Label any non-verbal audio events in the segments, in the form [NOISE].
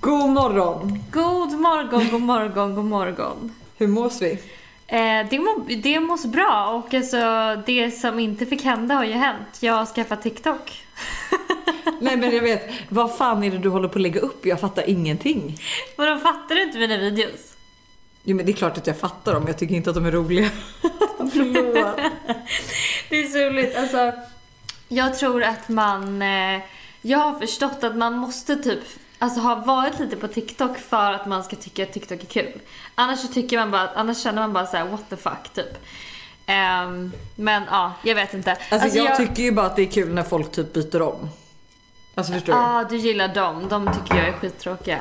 God morgon! God morgon, god morgon, god morgon. Hur mås vi? Eh, det, må, det mås bra och alltså, det som inte fick hända har ju hänt. Jag har skaffat TikTok. [LAUGHS] Nej men jag vet, vad fan är det du håller på att lägga upp? Jag fattar ingenting. Vadå, fattar du inte mina videos? Jo men det är klart att jag fattar dem, jag tycker inte att de är roliga. [LAUGHS] Förlåt. Det är så roligt. Alltså, jag tror att man... Eh, jag har förstått att man måste typ alltså, ha varit lite på TikTok för att man ska tycka att TikTok är kul. Annars tycker man bara, annars känner man bara så här: what the fuck typ. Ehm, men ja, jag vet inte. Alltså, jag, tycker ju bara att det är kul när folk typ byter om. Alltså förstår du? Ja, du gillar dem. De tycker jag är skittråkiga.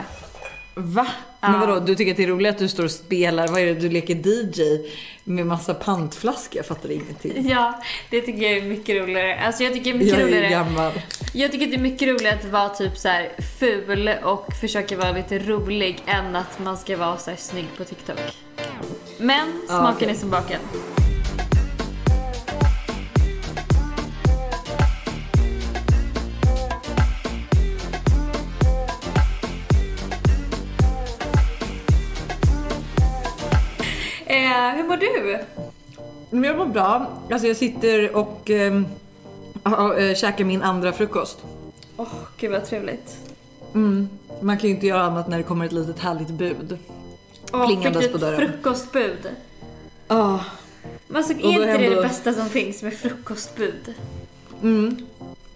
Va? Men vadå, du tycker att det är roligt att du står och spelar, vad är det, du leker DJ med massa pantflaskor? Jag fattar ingenting. Ja, det tycker jag är mycket roligare. Alltså jag tycker det är mycket Jag är roligare. gammal. Jag tycker det är mycket roligare att vara typ så här ful och försöka vara lite rolig än att man ska vara så här snygg på TikTok. Men smaken okej. är som baken. Eh, hur mår du? Men jag mår bra. Alltså jag sitter och ähm, äh, käkar min andra frukost. Åh, gud vad trevligt. Mm. Man kan ju inte göra annat när det kommer ett litet härligt bud. Åh, Plingandes på dörren. frukostbud? Ah, Men alltså, är inte det ändå- det bästa som finns med frukostbud? mm.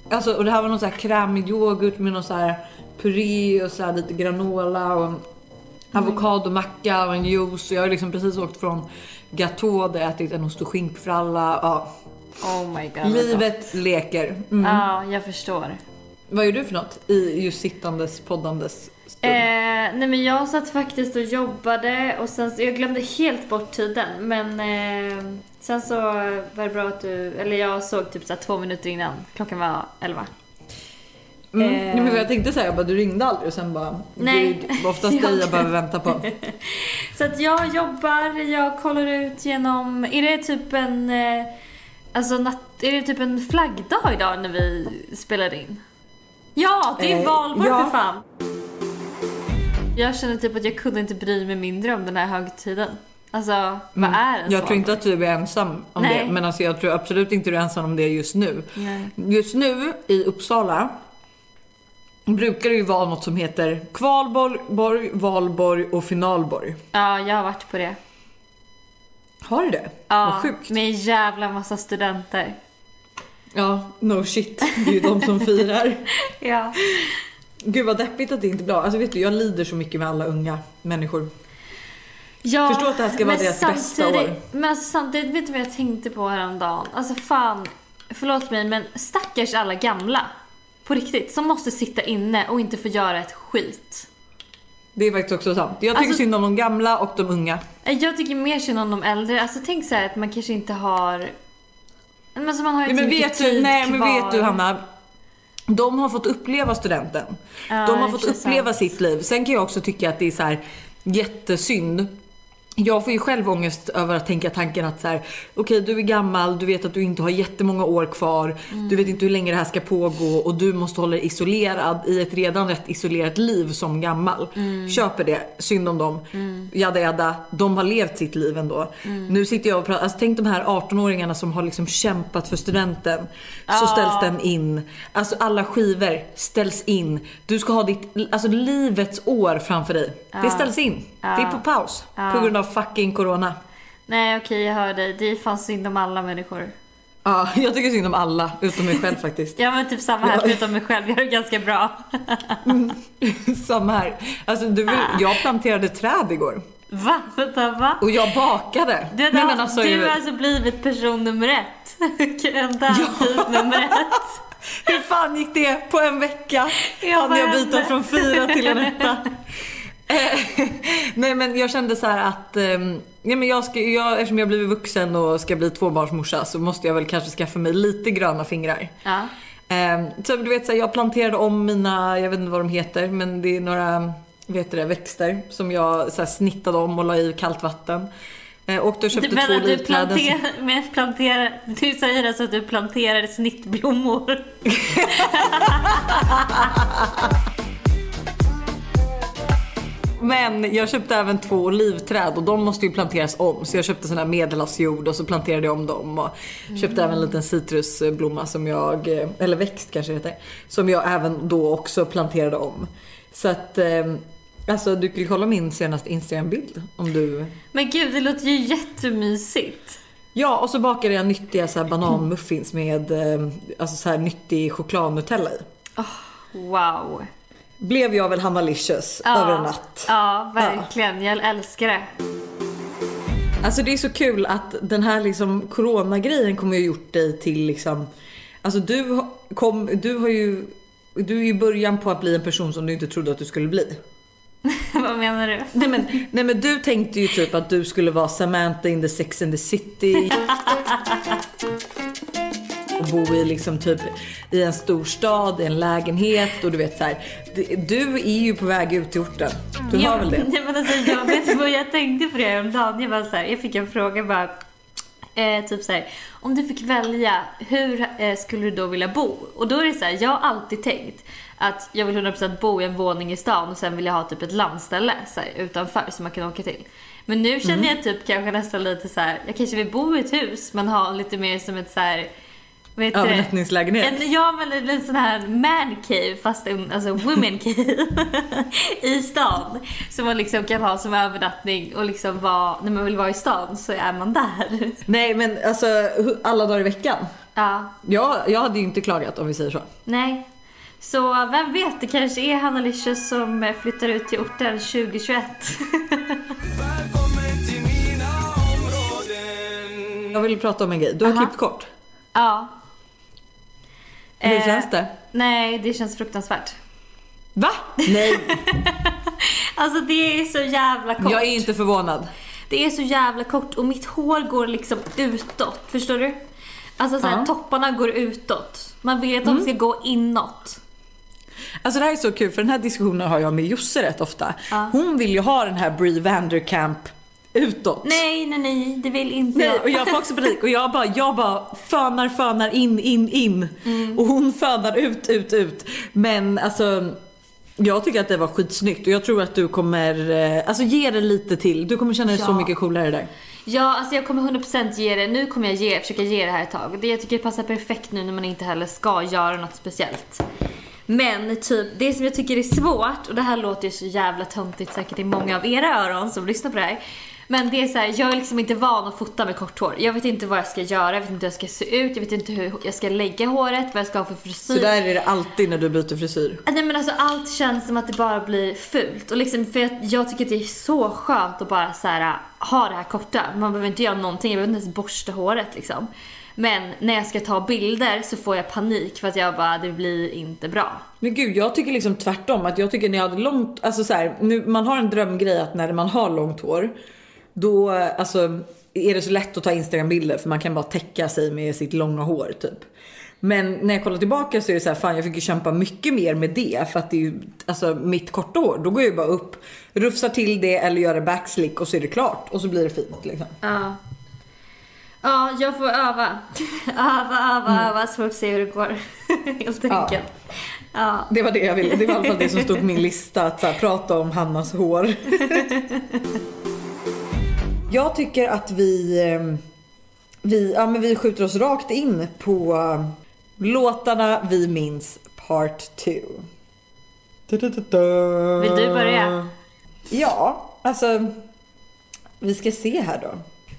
Alltså och det här var någon så här krämig yoghurt med någon så här puré och så lite granola och avokadomacka och en juice. Och jag har liksom precis åkt från Gatå där jag ätit en ost och skinkfralla. Ja. Oh my god. Livet leker. Mm. Ja, jag förstår. Vad gör du för något i just sittandes poddandes stund? Eh, nej men jag satt faktiskt och jobbade och sen så, jag glömde helt bort tiden men eh, sen så var det bra att du, eller jag såg typ så två minuter innan, klockan var 11. Mm. eh, men jag tänkte säga, jag bara, du ringde aldrig och sen bara, Nej. är oftast [LAUGHS] dig jag behöver vänta på. [LAUGHS] Så att jag jobbar, jag kollar ut genom, är det typ en, eh, alltså natt, är det typ en flaggdag idag när vi spelar in? Ja, det är Eh, valborg ja. för fan! Jag känner typ att jag kunde inte bry mig mindre om den här högtiden. Alltså, vad är en Mm. Jag tror inte att du är ensam om Nej. det, men alltså jag tror absolut inte du är ensam om det just nu. Nej. Just nu i Uppsala brukar det ju vara något som heter kvalborg, borg, valborg och finalborg. Ja, jag har varit på det. Har du det? Ja, Vad sjukt. med en jävla massa studenter. Ja, no shit. Det är ju de som firar. [LAUGHS] Ja. Gud vad deppigt att det inte bra. Alltså vet du, jag lider så mycket med alla unga människor. ja Förstå att det här ska vara deras bästa år. Men alltså, samtidigt, vet du vad jag tänkte på häromdagen? Alltså fan, förlåt mig men stackars alla gamla. På riktigt, som måste sitta inne och inte få göra ett skit. Det är faktiskt också sant. Jag tycker Alltså- synd om de gamla och de unga. Jag tycker mer synd om de äldre. Alltså tänk så att man kanske inte har... Men alltså man har ju Ja, inte men vet du, tid nej men kvar. vet du Hanna. De har fått uppleva studenten. Ja, de har fått uppleva sant. sitt liv. Sen kan jag också tycka att det är så här jättesynd. Jag får ju själv ångest över att tänka tanken att så här, okej du är gammal, du vet att du inte har jättemånga år kvar, Mm. du vet inte hur länge det här ska pågå och du måste hålla dig isolerad i ett redan rätt isolerat liv som gammal. Mm. Köper det, synd om dem. Jada jada, de har levt sitt liv ändå. Mm. Nu sitter jag och pratar, alltså tänk de här 18-åringarna som har liksom kämpat för studenten. Så Ja. ställs den in. Alltså alla skivor ställs in. Du ska ha ditt, alltså livets år framför dig. Det ställs in. Det är på paus. På grund av fucking corona. Nej okej, jag hör dig. Det är fan synd om alla människor. Ja, jag tycker synd om alla, utom mig själv faktiskt. [LAUGHS] Ja men typ samma här förutom mig själv. Jag är ganska bra. [LAUGHS] Samma här. Alltså, du, vill- jag planterade träd igår. Va? Vänta va? Och jag bakade. Du, Nej, men alltså, du jag- har alltså blivit person nummer ett. [LAUGHS] Kandidat nummer ett. Hur fan gick det på en vecka? Ja, Hann jag byta från fyra till en etta? Eh, [LAUGHS] Nej men jag kände så här att ehm, nej, men jag ska, jag, eftersom jag blivit vuxen och ska bli tvåbarnsmorsa så måste jag väl kanske skaffa mig lite gröna fingrar. Ja. Ehm, så du vet så här, jag planterade om mina, jag vet inte vad de heter men det är några vet du det, växter som jag så här, snittade om och la i kallt vatten. Eh, och då köpte Du, två du, livkläder. som- planter, men planterar, du säger alltså att du planterar snittblommor? [LAUGHS] [LAUGHS] Men jag köpte även två olivträd och de måste ju planteras om. Så jag köpte sån här medelhavsjord och så planterade jag om dem. Och köpte även en liten citrusblomma som jag, eller växt kanske det heter. Som jag även då också planterade om. Så att, eh, alltså du kan ju kolla min senaste Instagram-bild om du... Men gud, det låter ju jättemysigt. Ja, och så bakade jag nyttiga så här bananmuffins med eh, alltså så här nyttig chokladnutella i. Wow. Blev jag väl Hanna Licious Ja. över en natt. Ja, verkligen. Jag älskar det. Alltså det är så kul att den här liksom coronagrejen kommer ju gjort dig till liksom Alltså du, kom, du har ju Du är ju början på att bli en person som du inte trodde att du skulle bli. [LAUGHS] Vad menar du? Nej men, nej men du tänkte ju typ att du skulle vara Samantha in the Sex and the City. [LAUGHS] Och bo i liksom typ i en stor stad, i en lägenhet och du vet så här. Du är ju på väg ut till orten. Du har väl det? [LAUGHS] Nej, men alltså, jag vet vad jag tänkte på det häromdagen. Jag, var så här, jag fick en fråga bara. Eh, typ så här, om du fick välja, hur eh, skulle du då vilja bo? Och då är det så här, jag har alltid tänkt att jag vill 100% bo i en våning i stan och sen vill jag ha typ ett landställe så här, utanför som man kan åka till. Men nu känner Mm. jag typ kanske nästan lite så här, jag kanske vill bo i ett hus men ha lite mer som ett så här, det? Övernattningslägenhet. En, ja men en, sån här man cave fast en alltså women cave [LAUGHS] i stan. Som man liksom kan ha som övernattning och liksom vara, när man vill vara i stan så är man där. [LAUGHS] Nej men alltså alla dagar i veckan. Ja, Jag, jag hade ju inte klagat om vi säger så. nej. Så vem vet, det kanske är Hanna Licious som flyttar ut till orten 2021. Välkommen till mina områden Jag vill prata om en grej. Du har Aha. klippt kort. ja. Hur Eh, känns det? Nej, det känns fruktansvärt. Va? Nej, [LAUGHS] Alltså det är så jävla kort. jag är inte förvånad. Det är så jävla kort och mitt hår går liksom utåt. Förstår du? Alltså så här, Ja. Mm. topparna går utåt. Man vill att de ska gå inåt. Alltså det här är så kul för den här diskussionen har jag med Josse rätt ofta. Ja. Hon vill ju ha den här Brie Vanderkamp utåt. Nej, nej, nej, det vill inte Nej, jag. och jag får också panik och jag bara, jag bara fönar, fönar in, in, in. Mm. Och hon fönar ut, ut, ut. Men alltså jag tycker att det var skitsnyggt och jag tror att du kommer, eh, alltså ge det lite till. Du kommer känna dig så Ja. mycket coolare där. Ja, alltså jag kommer 100% ge det. Nu kommer jag ge, försöka ge det här ett tag. Det, jag tycker passar perfekt nu när man inte heller ska göra något speciellt. Men typ, det som jag tycker är svårt, och det här låter ju så jävla töntigt säkert i många av era öron som lyssnar på det här. Men det är så här, jag är liksom inte van att fota med kort hår. Jag vet inte vad jag ska göra, jag vet inte hur jag ska se ut, jag vet inte hur jag ska lägga håret, vad jag ska ha för frisyr. Så där är det alltid när du byter frisyr. Nej men alltså allt känns som att det bara blir fult. Och liksom, för jag, jag tycker att det är så skönt att bara så här, ha det här korta. Man behöver inte göra någonting, jag behöver inte ens borsta håret liksom. Men när jag ska ta bilder så får jag panik för att jag bara, det blir inte bra. Men gud, jag tycker liksom tvärtom. Att jag tycker när jag hade långt, alltså så här, nu, man har en drömgrej att när man har långt hår, då alltså, är det så lätt att ta Instagram-bilder för man kan bara täcka sig med sitt långa hår typ. Men när jag kollar tillbaka så är det så här, fan jag fick ju kämpa mycket mer med det för att det är ju, alltså mitt korta hår, då går jag ju bara upp, rufsar till det eller gör en backslick och så är det klart och så blir det fint liksom. Ja. Ja, jag får öva. [LAUGHS] öva, öva, öva så får vi se hur det går. [LAUGHS] Helt Ja. enkelt. Ja. Det var det jag ville, det var i alla fall det som stod på min [LAUGHS] lista att så här, prata om Hannas hår. Jag tycker att vi, eh, vi, ja, men vi skjuter oss rakt in på eh, låtarna vi minns part 2. Vill du börja? Ja, alltså vi ska se här då.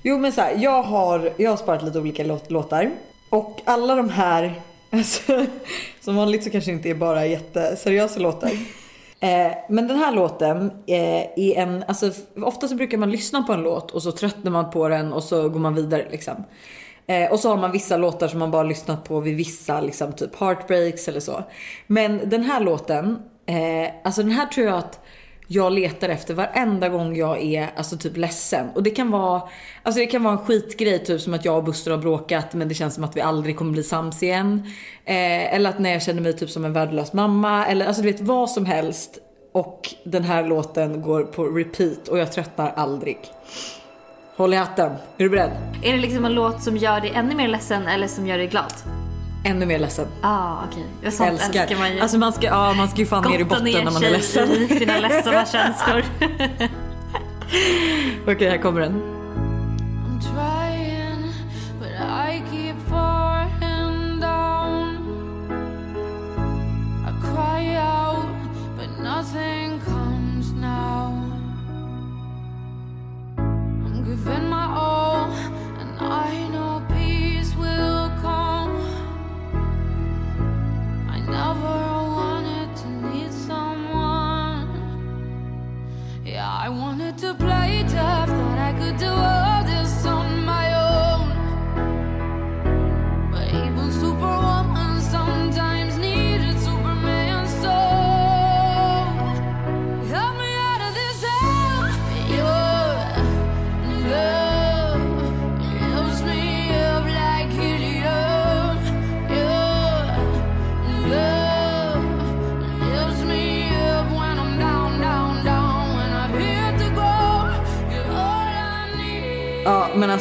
Jo men så här, jag har, jag har sparat lite olika låt, låtar och alla de här, alltså, [LAUGHS] som vanligt så kanske inte är bara jätteseriösa låtar. Eh, men den här låten eh, är en, alltså ofta så brukar man lyssna på en låt och så tröttnar man på den och så går man vidare liksom. Eh, och så har man vissa låtar som man bara lyssnat på vid vissa liksom typ heartbreaks eller så. Men den här låten, eh, alltså den här tror jag att jag letar efter varenda gång jag är alltså typ ledsen. Och det kan vara, alltså det kan vara en skitgrej typ som att jag och Buster har bråkat men det känns som att vi aldrig kommer bli sams igen. Eh, eller att när jag känner mig typ som en värdelös mamma eller alltså du vet vad som helst. Och den här låten går på repeat och jag tröttnar aldrig. Håll i hatten, är du beredd? Är det liksom en låt som gör dig ännu mer ledsen eller som gör dig glad? Ännu mer ledsen. Ah. Okay. Sånt älskar. älskar man ju. Alltså man ska, ja, man ska ju fan ner i botten när man är ledsen. sina ledsna [LAUGHS] känslor. Okej, okay, här kommer den. To play tough, thought I could do all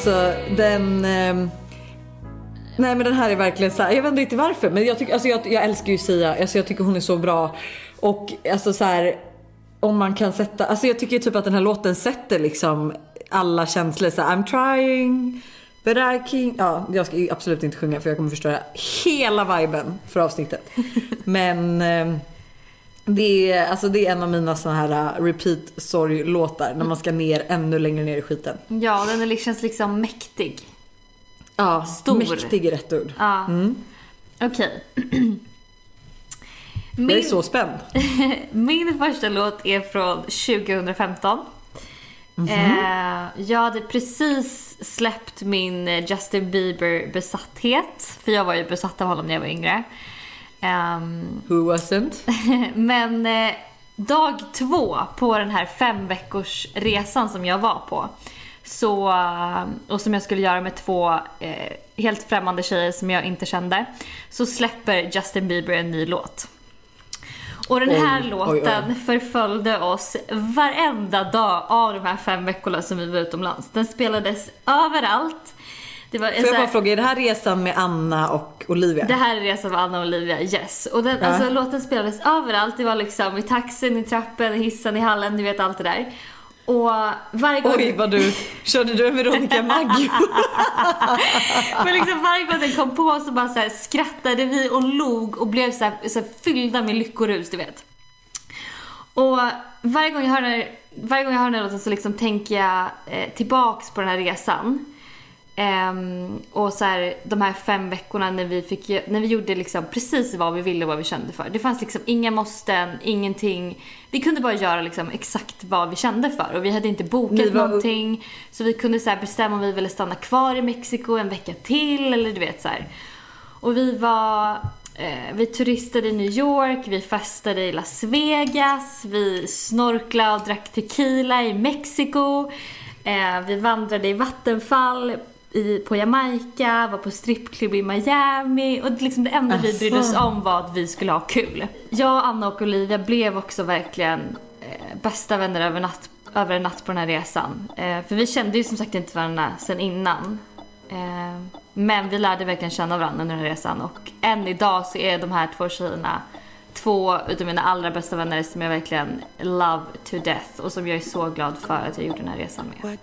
alltså den... ehm, nej men den här är verkligen så här, jag vet inte riktigt varför men jag, tycker, alltså jag, jag älskar ju Sia, alltså jag tycker hon är så bra. Och alltså så här, om man kan sätta, alltså jag tycker typ att den här låten sätter liksom alla känslor så här, I'm trying but I can... Ja, jag ska absolut inte sjunga för jag kommer förstöra hela viben för avsnittet. [LAUGHS] Men ehm, det är, alltså det är en av mina såna här uh, repeat sorg-låtar när man ska ner ännu längre ner i skiten. ja, den är, liksom- känns liksom mäktig. Ja, Stor. mäktig är rätt ord. Ja. Mm. Okej. [CLEARS THROAT] Jag är så spänd. [LAUGHS] Min första låt är från 2015. Mhm. eh, jag hade precis släppt min eh, Justin Bieber besatthet. För jag var ju besatt av honom när jag var yngre. Ehm, Who wasn't? [LAUGHS] men eh, dag två på den här fem veckors resan som jag var på. Så, och som jag skulle göra med två eh, helt främmande tjejer som jag inte kände. Så släpper Justin Bieber en ny låt. Och den här Oj, låten oj, oj. förföljde oss varenda dag av de här fem veckorna som vi var utomlands. Den spelades överallt. Det var Får jag här- bara fråga, är det här resan med Anna och Olivia? det här är resan med Anna och Olivia, yes. Och den, Ja. alltså, låten spelades överallt. Det var liksom i taxin, i trappen, i hissen, i hallen, du vet allt det där. Och varje gång, Oj vad du, körde du en Veronica Maggio? [LAUGHS] men liksom varje gång den kom på så bara så här skrattade vi och log och blev så här, så här fyllda med lyckorus, du vet. Och varje gång jag hör den här, varje gång jag hör den här låten så liksom tänker jag eh, tillbaks på den här resan. Ehm, och så här, de här fem veckorna när vi, fick, när vi gjorde liksom precis vad vi ville och vad vi kände för. Det fanns liksom inga måsten, ingenting. Vi kunde bara göra liksom exakt vad vi kände för och vi hade inte bokat var- någonting. Så vi kunde så bestämma om vi ville stanna kvar i Mexiko en vecka till eller du vet så här. Och vi var, eh, vi turistade i New York, vi festade i Las Vegas, vi snorklade och drack tequila i Mexiko. Eh, vi vandrade i vattenfall i, på Jamaica, var på strippklubb i Miami och det, liksom det enda vi brydde oss Asså. om var att vi skulle ha kul. Jag, Anna och Olivia blev också verkligen eh, bästa vänner över, natt, över en natt på den här resan. Eh, för vi kände ju som sagt inte varandra sen innan. Eh, men vi lärde verkligen känna varandra under den här resan och än idag så är de här två tjejerna två utav mina allra bästa vänner som jag verkligen love to death och som jag är så glad för att jag gjorde den här resan med.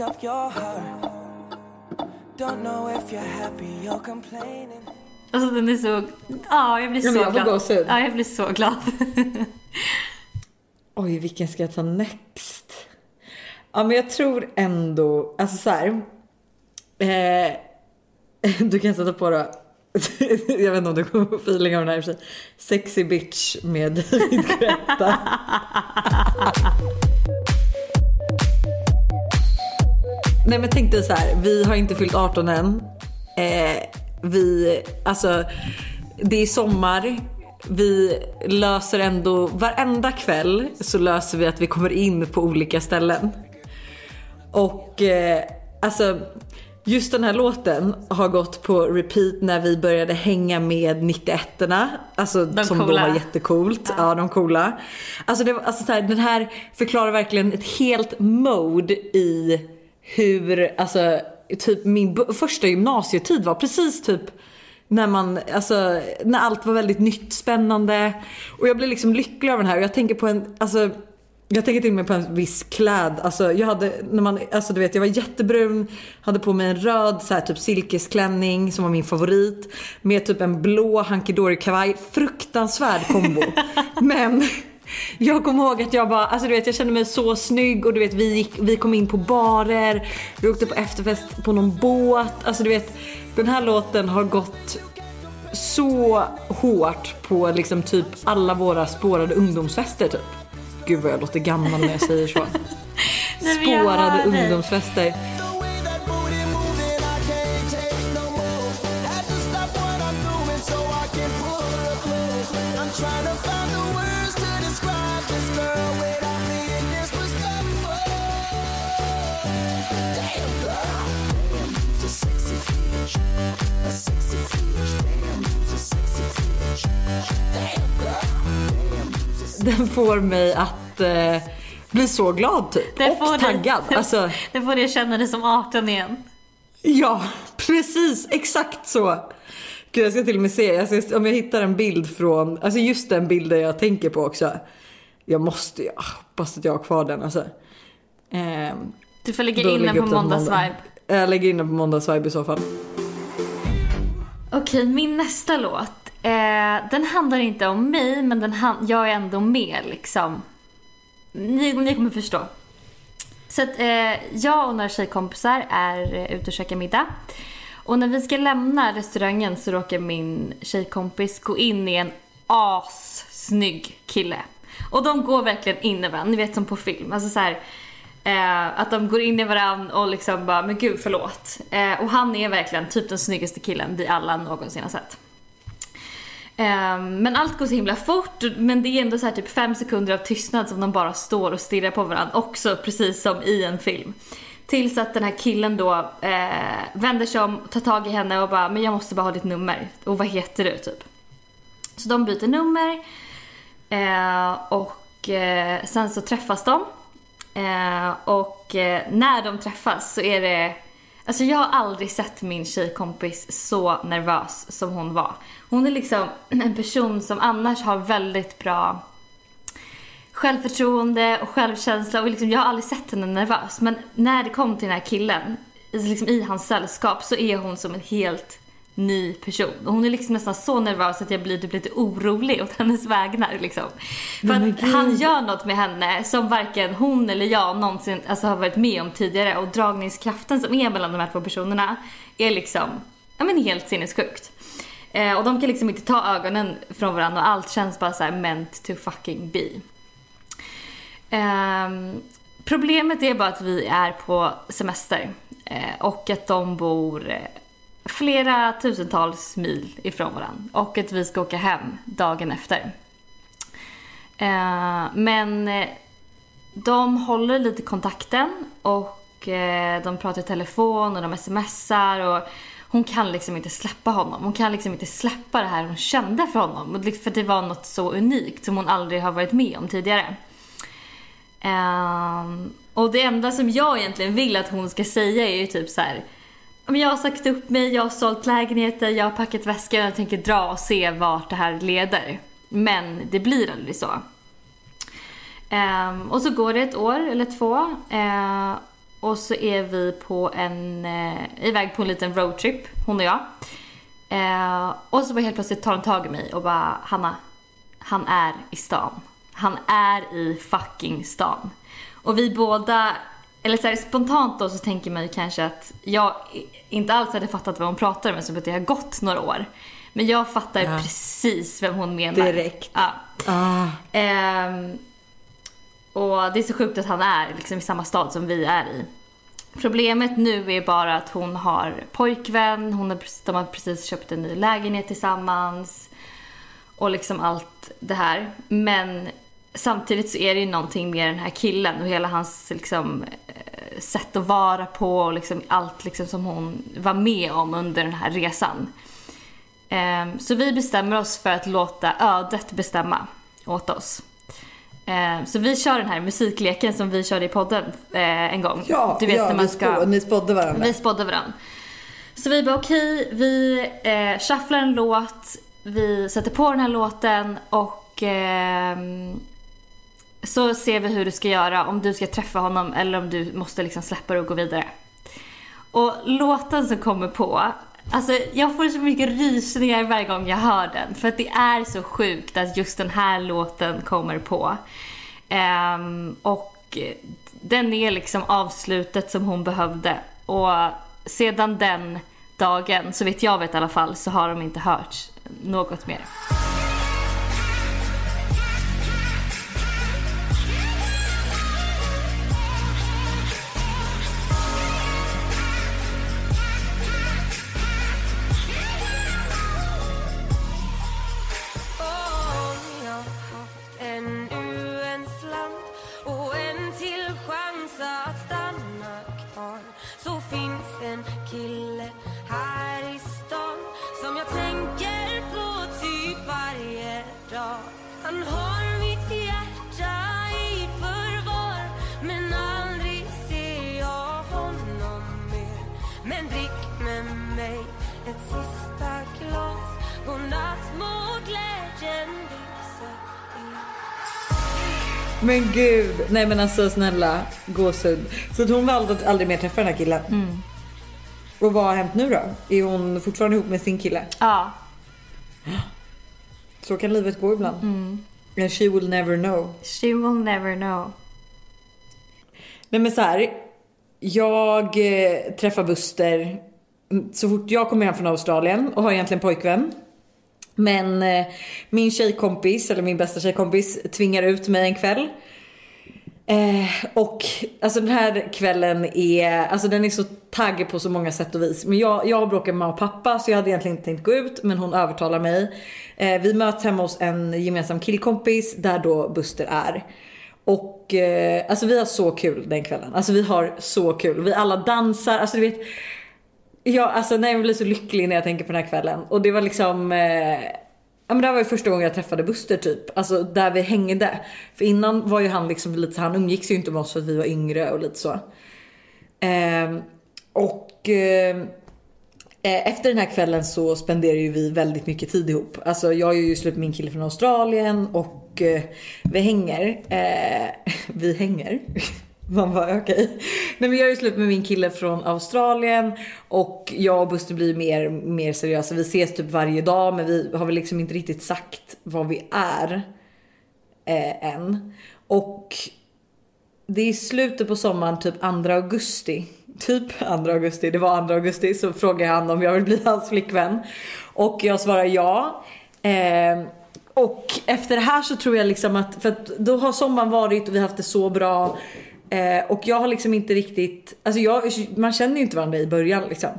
Up your heart. Don't know if you're happy or complaining. Alltså den är så... Ja, jag blir så jag glad. gåshud. Ja, jag blir så glad. [LAUGHS] Oj, vilken ska jag ta next? Ja, men jag tror ändå, alltså så här. Eh, [LAUGHS] du kan sätta på då. [LAUGHS] jag vet inte om du kommer få feeling av den här i och för sig. Sexy bitch med David Guetta. Nej men tänk dig så här, vi har inte fyllt 18 än. Eh, vi, alltså det är sommar. Vi löser ändå, varenda kväll så löser vi att vi kommer in på olika ställen. Och eh, alltså just den här låten har gått på repeat när vi började hänga med 91orna. Alltså De som då coola. var jättecoolt. Ja, de coola. Alltså, det, alltså så här, den här förklarar verkligen ett helt mode i hur, alltså typ min första gymnasietid var precis typ när man, alltså när allt var väldigt nytt, spännande. Och jag blev liksom lycklig av den här och jag tänker på en, alltså jag tänker till och med på en viss kläd. Alltså jag hade, när man, alltså du vet jag var jättebrun, hade på mig en röd så här, typ silkesklänning som var min favorit. Med typ en blå hunky dory kavaj. Fruktansvärd kombo. [LAUGHS] Men jag kommer ihåg att jag bara, alltså du vet jag kände mig så snygg och du vet vi, gick, vi kom in på barer, vi åkte på efterfest på någon båt. Alltså du vet den här låten har gått så hårt på liksom typ alla våra spårade ungdomsfester typ. Gud vad jag låter gammal när jag säger så. [LAUGHS] Spårade ungdomsfester. Den får mig att eh, bli så glad typ. Det och taggad. Alltså, Det får dig känna dig som 18 igen. ja, precis. Exakt så. Gud, jag ska till och med se. Jag ska, om jag hittar en bild från, alltså just den bilden jag tänker på också. Jag måste, jag hoppas att jag har kvar den alltså. Ehm, Du får lägga in den på den måndagsvibe. Jag lägger in den på måndagsvibe i så fall. Okej, min nästa låt. Eh, den handlar inte om mig, men den jag är ändå med liksom. Ni, ni kommer förstå. Så att eh, jag och några tjejkompisar är eh, ute och käkar middag. Och när vi ska lämna restaurangen så råkar min tjejkompis gå in i en assnygg kille. Och de går verkligen in i varandra, ni vet som på film. Alltså så här, eh, att de går in i varandra och liksom bara, men gud förlåt. Eh, och han är verkligen typ den snyggaste killen vi alla någonsin har sett. Um, men allt går så himla fort men det är ändå så här typ fem sekunder av tystnad som de bara står och stirrar på varandra också precis som i en film. Tills att den här killen då eh, vänder sig om, tar tag i henne och bara men jag måste bara ha ditt nummer och vad heter du typ. Så de byter nummer eh, och eh, sen så träffas de. Eh, och eh, när de träffas så är det Alltså jag har aldrig sett min tjejkompis så nervös som hon var. Hon är liksom en person som annars har väldigt bra självförtroende och självkänsla och liksom, jag har aldrig sett henne nervös. Men när det kom till den här killen, liksom i hans sällskap, så är hon som en helt ny person. Och hon är liksom nästan så nervös att jag blir typ lite orolig åt hennes vägnar. Liksom. För att han gör något med henne som varken hon eller jag någonsin alltså, har varit med om tidigare. Och dragningskraften som är mellan de här två personerna är liksom ja, men helt sinnessjukt. Eh, och de kan liksom inte ta ögonen från varandra och allt känns bara så här meant to fucking be. Ehm, problemet är bara att vi är på semester eh, och att de bor eh, flera tusentals mil ifrån varandra och att vi ska åka hem dagen efter. Eh, men eh, de håller lite kontakten och eh, de pratar i telefon och de smsar och hon kan liksom inte släppa honom. Hon kan liksom inte släppa det här hon kände för honom. Liksom, för det var något så unikt som hon aldrig har varit med om tidigare. Ehm, och det enda som jag egentligen vill att hon ska säga är ju typ så här. Men Jag har sagt upp mig, jag har sålt lägenheter, jag har packat väskan och jag tänker dra och se vart det här leder. Men det blir aldrig så. Um, och så går det ett år eller två. uh, och så är vi på en, uh, iväg på en liten roadtrip, hon och jag. Uh, och så bara helt plötsligt tar hon tag i mig och bara Hanna, han är i stan. Han är i fucking stan. Och vi båda, eller så här, spontant då så tänker man ju kanske att jag inte alls hade fattat vad hon pratar om eftersom det har gått några år. Men jag fattar Ja. precis vem hon menar. Direkt. Ja. Ah, Ehm, och det är så sjukt att han är liksom i samma stad som vi är i. Problemet nu är bara att hon har pojkvän, hon har, precis- de har precis köpt en ny lägenhet tillsammans och liksom allt det här. Men samtidigt så är det ju någonting med den här killen och hela hans liksom, eh, sätt att vara på och liksom allt liksom som hon var med om under den här resan. Ehm, Så vi bestämmer oss för att låta ödet bestämma åt oss. Ehm, Så vi kör den här musikleken som vi körde i podden eh, en gång. Ja, du vet ja när man ska... spå, ni spådde varandra. Vi spådde varandra. Så vi bara okej, vi eh, shufflar en låt, vi sätter på den här låten och ehm, så ser vi hur du ska göra, om du ska träffa honom eller om du måste liksom släppa det och gå vidare. Och låten som kommer på, alltså jag får så mycket rysningar varje gång jag hör den. För att det är så sjukt att just den här låten kommer på. Um, och den är liksom avslutet som hon behövde. Och sedan den dagen, så vet jag vet i alla fall, så har de inte hört något mer. Mig ett sista glas Godnatt må glädjen Men gud, nej men alltså snälla gåshud. Så att hon valde att aldrig mer träffa den här killen. Mm. Och vad har hänt nu då? Är hon fortfarande ihop med sin kille? Ja, Så kan livet gå ibland. Mm. And she will never know. she will never know. Nej men så här. Jag eh, träffar Buster så fort jag kommer hem från Australien och har egentligen pojkvän. Men eh, min tjejkompis, eller min bästa tjejkompis, tvingar ut mig en kväll. Eh, och alltså den här kvällen är, alltså den är så taggig på så många sätt och vis. Men jag, jag bråkat med mamma och pappa så jag hade egentligen inte tänkt gå ut men hon övertalar mig. Eh, vi möts hemma hos en gemensam killkompis där då Buster är. Och eh, alltså vi har så kul den kvällen. Alltså vi har så kul. Vi alla dansar, alltså du vet. Ja, alltså nej, jag blir så lycklig när jag tänker på den här kvällen. Och det var liksom eh, Ja men det här var ju första gången jag träffade Buster typ. Alltså där vi hängde. För innan var ju han liksom lite så han umgicks ju inte med oss för att vi var yngre och lite så. Ehm, eh, och eh, efter den här kvällen så spenderar ju vi väldigt mycket tid ihop. Alltså jag är ju slut med min kille från Australien och eh, vi hänger. Eh, [LAUGHS] vi hänger. Man bara okej. Nej men jag är ju slut med min kille från Australien och jag och Buster blir mer, mer seriösa. Vi ses typ varje dag men vi har väl liksom inte riktigt sagt vad vi är eh, än. Och det är slutet på sommaren, typ 2 augusti. [LAUGHS] Typ 2 augusti, det var 2 augusti. Så frågar han om jag vill bli hans flickvän. Och jag svarar ja. Eh, och efter det här så tror jag liksom att, för att då har sommaren varit och vi har haft det så bra. Eh, och jag har liksom inte riktigt, alltså jag, man känner ju inte varandra i början liksom.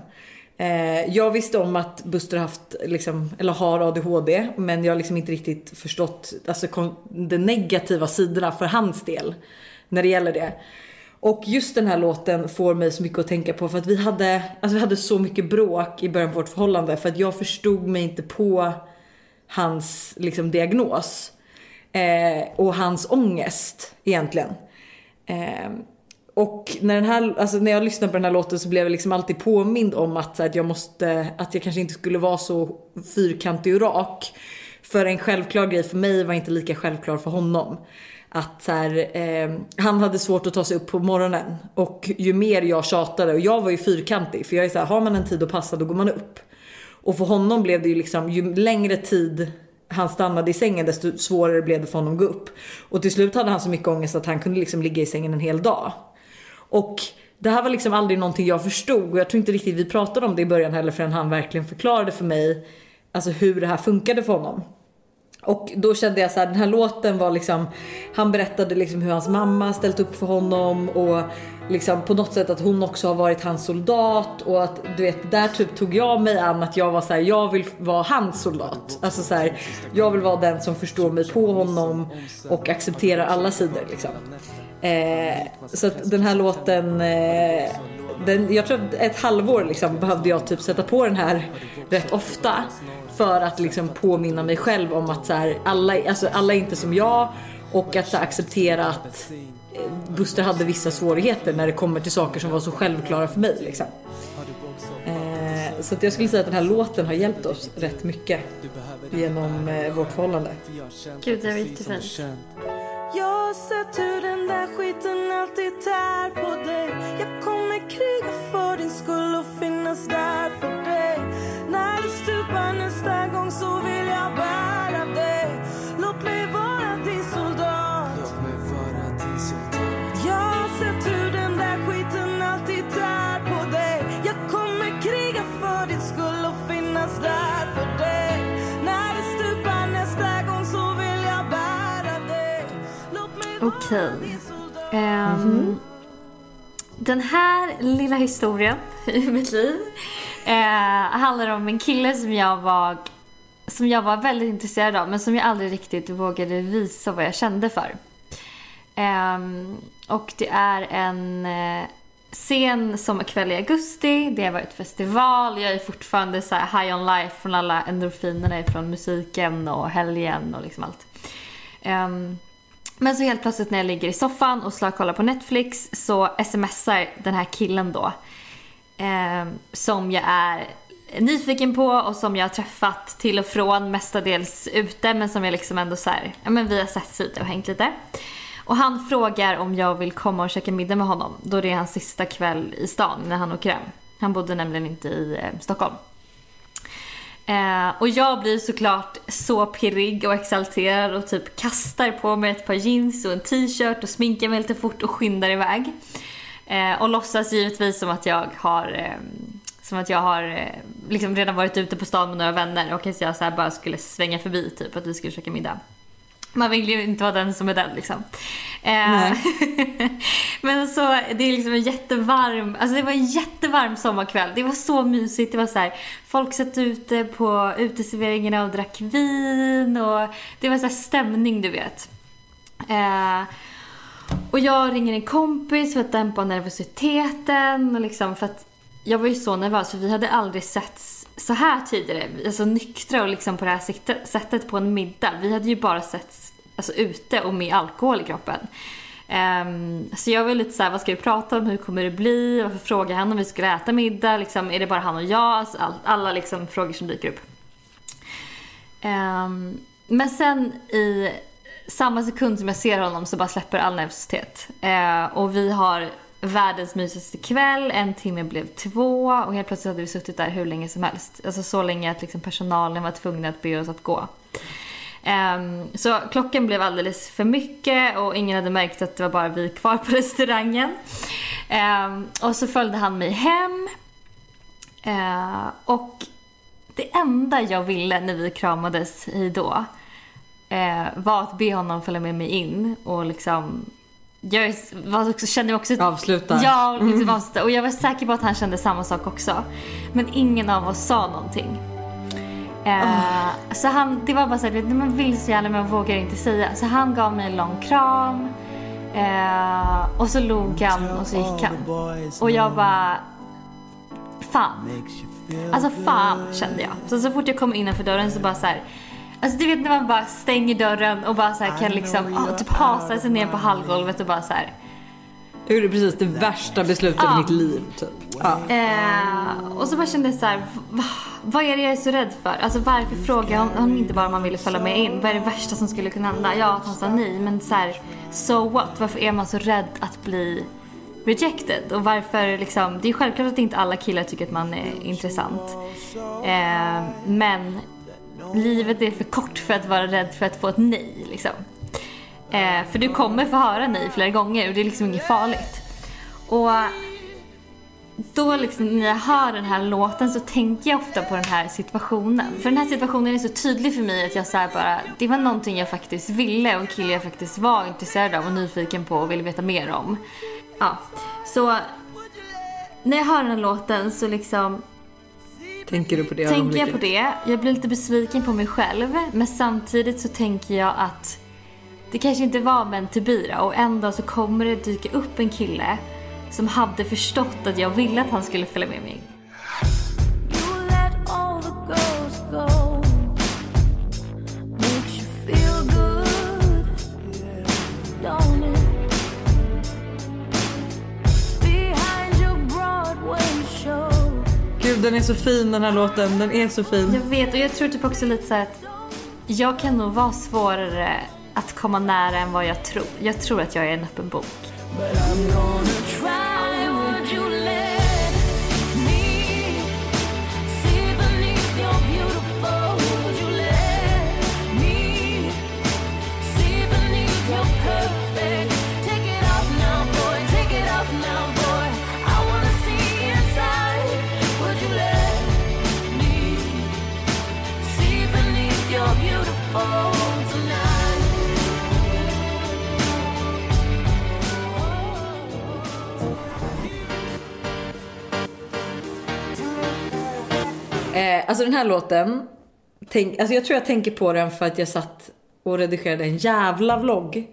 Eh, jag visste om att Buster haft, liksom, eller har ADHD men jag har liksom inte riktigt förstått alltså, de negativa sidorna för hans del när det gäller det. Och just den här låten får mig så mycket att tänka på för att vi hade, alltså vi hade så mycket bråk i början på vårt förhållande för att jag förstod mig inte på hans liksom, diagnos. Eh, och hans ångest egentligen. Eh, och när, den här, alltså när jag lyssnade på den här låten så blev jag liksom alltid påmind om att, så här, att jag måste, att jag kanske inte skulle vara så fyrkantig och rak. För en självklar grej för mig var inte lika självklar för honom. Att så här, eh, han hade svårt att ta sig upp på morgonen. Och ju mer jag tjatade, och jag var ju fyrkantig. För jag är så här, har man en tid att passa då går man upp. Och för honom blev det ju liksom, ju längre tid han stannade i sängen desto svårare blev det för honom att gå upp. Och till slut hade han så mycket ångest att han kunde liksom ligga i sängen en hel dag. Och det här var liksom aldrig någonting jag förstod och jag tror inte riktigt vi pratade om det i början heller förrän han verkligen förklarade för mig alltså hur det här funkade för honom. Och då kände jag så här, den här låten var liksom, han berättade liksom hur hans mamma ställt upp för honom och liksom på något sätt att hon också har varit hans soldat och att du vet där typ tog jag mig an att jag var så här, jag vill vara hans soldat. Alltså så här, jag vill vara den som förstår mig på honom och accepterar alla sidor liksom. Eh, så att den här låten eh, den, jag tror att ett halvår liksom behövde jag typ sätta på den här rätt ofta. För att liksom påminna mig själv om att så här, alla, alltså alla är inte som jag. Och att så här, acceptera att eh, Buster hade vissa svårigheter när det kommer till saker som var så självklara för mig. Liksom. Eh, så att jag skulle säga att den här låten har hjälpt oss rätt mycket genom eh, vårt förhållande. Gud, det var jättefint. Jag har sett hur den där skiten alltid tär på dig Jag kommer kriga för din skull och finnas där för dig När du stupar nästa gång så vill jag bära dig. Låt mig vara din soldat. Jag har sett hur den där skiten alltid tär på dig. Jag kommer kriga för din skull och finnas där för dig. När du stupar nästa gång så vill jag bära dig. Låt mig vara din soldat. Ehm, den här lilla historien [LAUGHS] i mitt liv eh, handlar om en kille som jag var som jag var väldigt intresserad av men som jag aldrig riktigt vågade visa vad jag kände för. Ehm, och det är en eh, sen sommarkväll i augusti, det har varit festival, jag är fortfarande så här high on life från alla endorfinerna från musiken och helgen och liksom allt. Ehm, men så helt plötsligt när jag ligger i soffan och ska på Netflix så smsar den här killen då. Eh, som jag är nyfiken på och som jag har träffat till och från mestadels ute men som jag liksom ändå så här, ja men vi har sett lite och hängt lite. Och han frågar om jag vill komma och käka middag med honom då det är hans sista kväll i stan när han åker hem. Han bodde nämligen inte i eh, Stockholm. Eh, och jag blir såklart så pirrig och exalterad och typ kastar på mig ett par jeans och en t-shirt och sminkar mig lite fort och skyndar iväg. Eh, och låtsas givetvis som att jag har, eh, som att jag har eh, liksom redan varit ute på stan med några vänner och att jag så här bara skulle svänga förbi typ att vi skulle käka middag. Man vill ju inte vara den som är den liksom. Eh, [LAUGHS] men så det är liksom en jättevarm, alltså det var en jättevarm sommarkväll. Det var så mysigt. Det var så här, folk satt ute på uteserveringarna och drack vin och det var så här stämning du vet. Eh, och jag ringer en kompis för att dämpa nervositeten och liksom för att jag var ju så nervös för vi hade aldrig sett så här tidigare. Alltså nyktra och liksom på det här sättet- sättet på en middag. Vi hade ju bara sett alltså, ute och med alkohol i kroppen. Um, så jag var lite såhär, vad ska vi prata om? Hur kommer det bli? Varför frågar han om vi skulle äta middag? Liksom, är det bara han och jag? Alltså, all, alla liksom frågor som dyker upp. Um, men sen i samma sekund som jag ser honom så bara släpper all nervositet. Uh, och vi har världens mysigaste kväll, en timme blev två och helt plötsligt hade vi suttit där hur länge som helst. Alltså så länge att liksom personalen var tvungna att be oss att gå. Ehm, så klockan blev alldeles för mycket och ingen hade märkt att det var bara vi kvar på [LAUGHS] restaurangen. Ehm, och så följde han mig hem. Eh, och det enda jag ville när vi kramades hejdå eh, var att be honom följa med mig in och liksom jag var också, kände också Avsluta. Ja, liksom avsluta. och jag var säker på att han kände samma sak också. Men ingen av oss sa någonting. Eh, Så han, det var bara så här, man vill så gärna men man vågar inte säga. Så han gav mig en lång kram. Eh, och så log han och så gick han. Och jag bara, fan. Alltså fan kände jag. Så, så fort jag kom innanför dörren så bara så här. Alltså du vet när man bara stänger dörren och bara så här kan liksom ah, typ hasa sig ner på hallgolvet och bara så här. Jag gjorde precis det värsta beslutet Ja. i mitt liv. Typ. Ja. Eh, och så bara kände jag så här, va, vad är det jag är så rädd för? Alltså varför frågar hon, hon inte bara om man ville följa med in? Vad är det värsta som skulle kunna hända? Ja, att han sa nej, men så här, so what? Varför är man så rädd att bli rejected? Och varför liksom, det är självklart att inte alla killar tycker att man är intressant. Eh, men livet är för kort för att vara rädd för att få ett nej liksom. Eh, för du kommer få höra nej flera gånger och det är liksom inget farligt. Och då liksom när jag hör den här låten så tänker jag ofta på den här situationen. För den här situationen är så tydlig för mig att jag så bara, det var någonting jag faktiskt ville och en kille jag faktiskt var intresserad av och nyfiken på och ville veta mer om. Ja, Så när jag hör den här låten så liksom Tänker du på det tänker jag på det. Jag blir lite besviken på mig själv. Men samtidigt så tänker jag att det kanske inte var meant to be då, och en dag så kommer det dyka upp en kille som hade förstått att jag ville att han skulle följa med mig. Gud den är så fin den här låten, den är så fin. Jag vet och jag tror typ också lite så att jag kan nog vara svårare att komma nära än vad jag tror. Jag tror att jag är en öppen bok. Eh, alltså den här låten, tänk, alltså jag tror jag tänker på den för att jag satt och redigerade en jävla vlogg.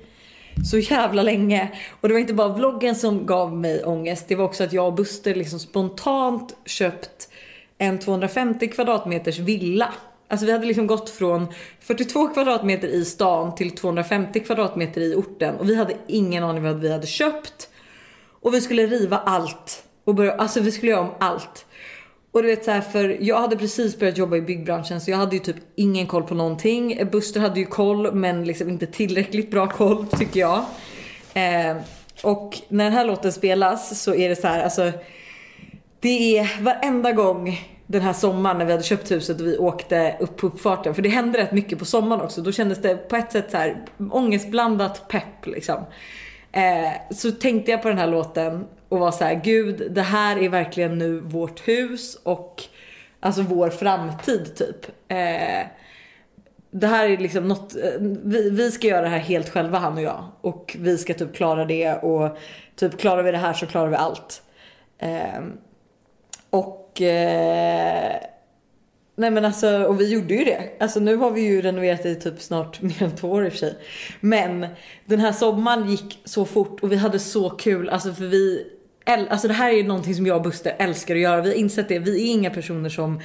Så jävla länge. Och det var inte bara vloggen som gav mig ångest. Det var också att jag och Buster liksom spontant köpt en 250 kvadratmeters villa. Alltså vi hade liksom gått från 42 kvadratmeter i stan till 250 kvadratmeter i orten. Och vi hade ingen aning vad vi hade köpt. Och vi skulle riva allt. Och börja, alltså vi skulle göra om allt. Och du vet så här, för jag hade precis börjat jobba i byggbranschen så jag hade ju typ ingen koll på någonting. Buster hade ju koll men liksom inte tillräckligt bra koll tycker jag. Eh, och när den här låten spelas så är det så här, alltså det är varenda gång den här sommaren när vi hade köpt huset och vi åkte upp på uppfarten. För det hände rätt mycket på sommaren också. Då kändes det på ett sätt så här ångestblandat pepp liksom. Eh, så tänkte jag på den här låten och var så här, gud det här är verkligen nu vårt hus och alltså vår framtid typ. Eh, det här är liksom något, eh, vi, vi ska göra det här helt själva han och jag. Och vi ska typ klara det och typ klarar vi det här så klarar vi allt. Eh, och eh, Nej men alltså, och vi gjorde ju det. Alltså nu har vi ju renoverat i typ snart [LAUGHS] mer än två år i och för sig. Men den här sommaren gick så fort och vi hade så kul. Alltså för vi, alltså det här är ju någonting som jag och Buster älskar att göra. Vi har insett det. Vi är inga personer som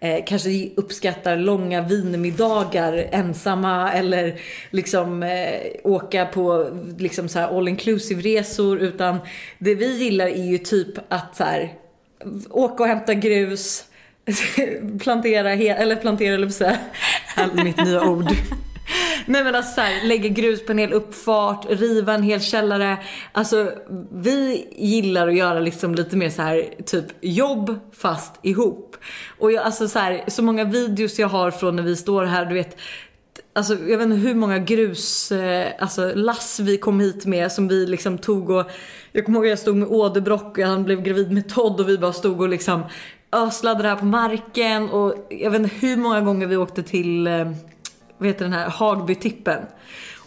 eh, kanske uppskattar långa vinmiddagar ensamma eller liksom eh, åka på liksom så här all inclusive resor. Utan det vi gillar är ju typ att så här, åka och hämta grus [LAUGHS] plantera, eller plantera eller säga, mitt nya ord. [LAUGHS] Nej men alltså såhär, lägga grus på en hel uppfart, riva en hel källare. Alltså vi gillar att göra liksom lite mer så här typ jobb fast ihop. Och jag, alltså så här, så många videos jag har från när vi står här, du vet Alltså jag vet inte hur många grus, eh, alltså lass vi kom hit med som vi liksom tog och Jag kommer ihåg jag stod med åderbråck och han blev gravid med Todd och vi bara stod och liksom öslade det här på marken och jag vet inte hur många gånger vi åkte till, eh, vad heter den här, Hagbytippen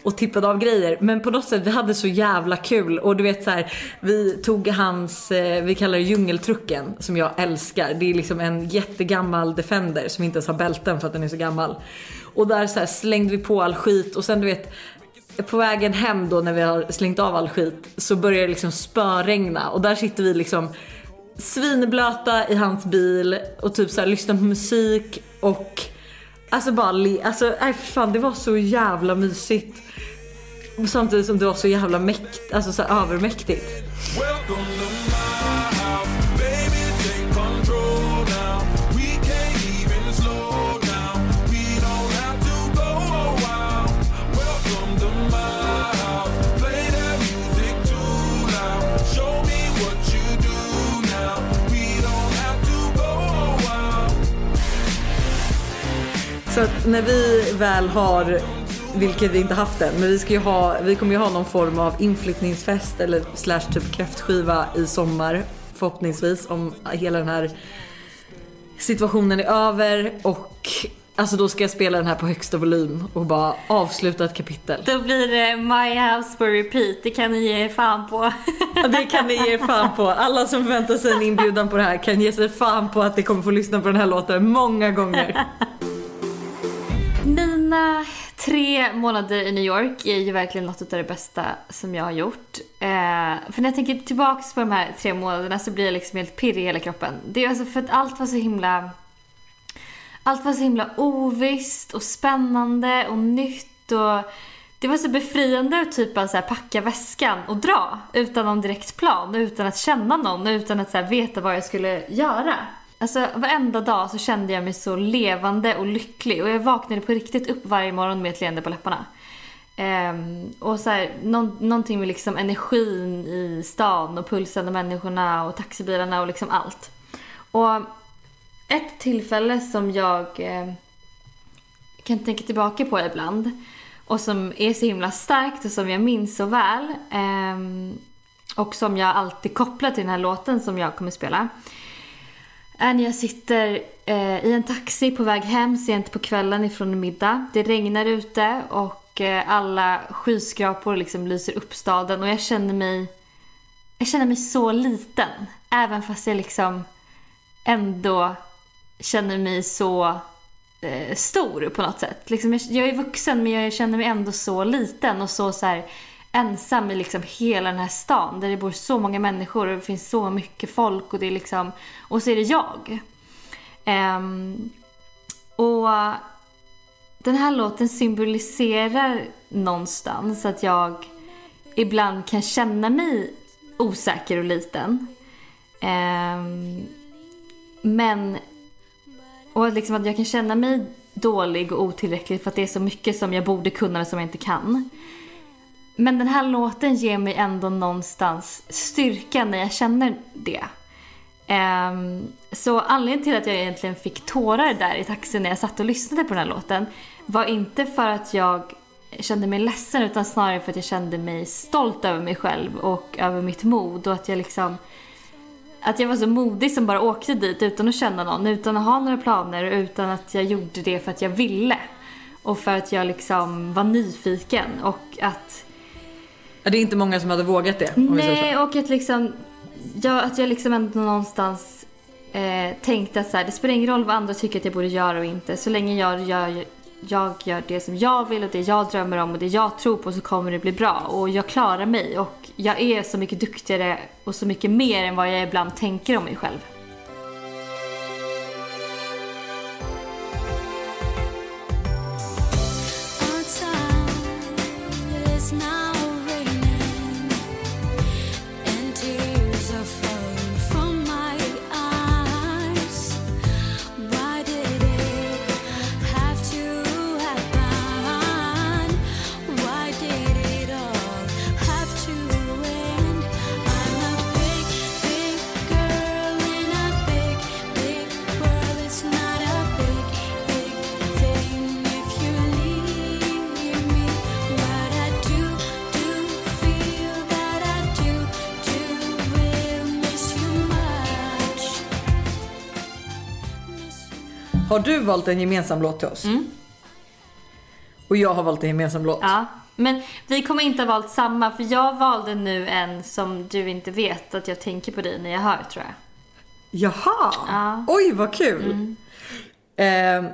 och tippade av grejer. Men på något sätt, vi hade så jävla kul. Och du vet så här, vi tog hans, eh, vi kallar det djungeltrucken, som jag älskar. Det är liksom en jättegammal Defender som inte ens har bälten för att den är så gammal. Och där så här slängde vi på all skit och sen du vet, på vägen hem då när vi har slängt av all skit så börjar det liksom spöregna och där sitter vi liksom svinblöta i hans bil och typ så här lyssnar på musik och alltså bara le, alltså nej för fan det var så jävla mysigt. Samtidigt som det var så jävla mäkt, alltså så här övermäktigt. Så att när vi väl har, vilket vi inte haft än, men vi, ska ha, vi kommer ju ha någon form av inflyttningsfest eller slash typ kräftskiva i sommar förhoppningsvis om hela den här situationen är över och alltså då ska jag spela den här på högsta volym och bara avsluta ett kapitel. Då blir det My House på repeat, det kan ni ge er fan på. Ja, Det kan ni ge er fan på. Alla som förväntar sig en inbjudan på det här kan ge sig fan på att ni kommer få lyssna på den här låten många gånger. Mina tre månader i New York är ju verkligen något av det bästa som jag har gjort. Eh, för när jag tänker tillbaks på de här tre månaderna så blir jag liksom helt pirrig i hela kroppen. Det är alltså för att allt var så himla... Allt var så himla ovisst och spännande och nytt och... Det var så befriande att typ bara så här packa väskan och dra utan någon direkt plan, utan att känna någon, utan att så här veta vad jag skulle göra. Alltså varenda dag så kände jag mig så levande och lycklig och jag vaknade på riktigt upp varje morgon med ett leende på läpparna. Um, och så här, någon, någonting med liksom energin i stan och pulsen och människorna och taxibilarna och liksom allt. Och ett tillfälle som jag eh, kan tänka tillbaka på ibland och som är så himla starkt och som jag minns så väl eh, och som jag alltid kopplar till den här låten som jag kommer spela är när jag sitter eh, i en taxi på väg hem sent på kvällen ifrån en middag. Det regnar ute och eh, alla skyskrapor liksom lyser upp staden och jag känner mig jag känner mig så liten. Även fast jag liksom ändå känner mig så eh, stor på något sätt. Liksom jag, jag är vuxen men jag känner mig ändå så liten och så, så här, ensam i liksom hela den här stan där det bor så många människor och det finns så mycket folk och det är liksom och så är det jag. Um, och den här låten symboliserar någonstans att jag ibland kan känna mig osäker och liten. Um, men och liksom att jag kan känna mig dålig och otillräcklig för att det är så mycket som jag borde kunna men som jag inte kan. Men den här låten ger mig ändå någonstans styrka när jag känner det. Um, så anledningen till att jag egentligen fick tårar där i taxin när jag satt och lyssnade på den här låten var inte för att jag kände mig ledsen utan snarare för att jag kände mig stolt över mig själv och över mitt mod och att jag liksom att jag var så modig som bara åkte dit utan att känna någon, utan att ha några planer och utan att jag gjorde det för att jag ville. Och för att jag liksom var nyfiken och att Ja, det är inte många som hade vågat det. Om vi säger så. Nej, och att liksom, jag, att jag liksom ändå någonstans eh, tänkte att så här, det spelar ingen roll vad andra tycker att jag borde göra och inte. Så länge jag gör, jag gör det som jag vill och det jag drömmer om och det jag tror på så kommer det bli bra. Och jag klarar mig och jag är så mycket duktigare och så mycket mer än vad jag ibland tänker om mig själv. Har du valt en gemensam låt till oss? Och jag har valt en gemensam låt. Ja, men vi kommer inte ha valt samma för jag valde nu en som du inte vet att jag tänker på dig när jag hör tror jag. Jaha! Ja. Oj vad kul! Eh,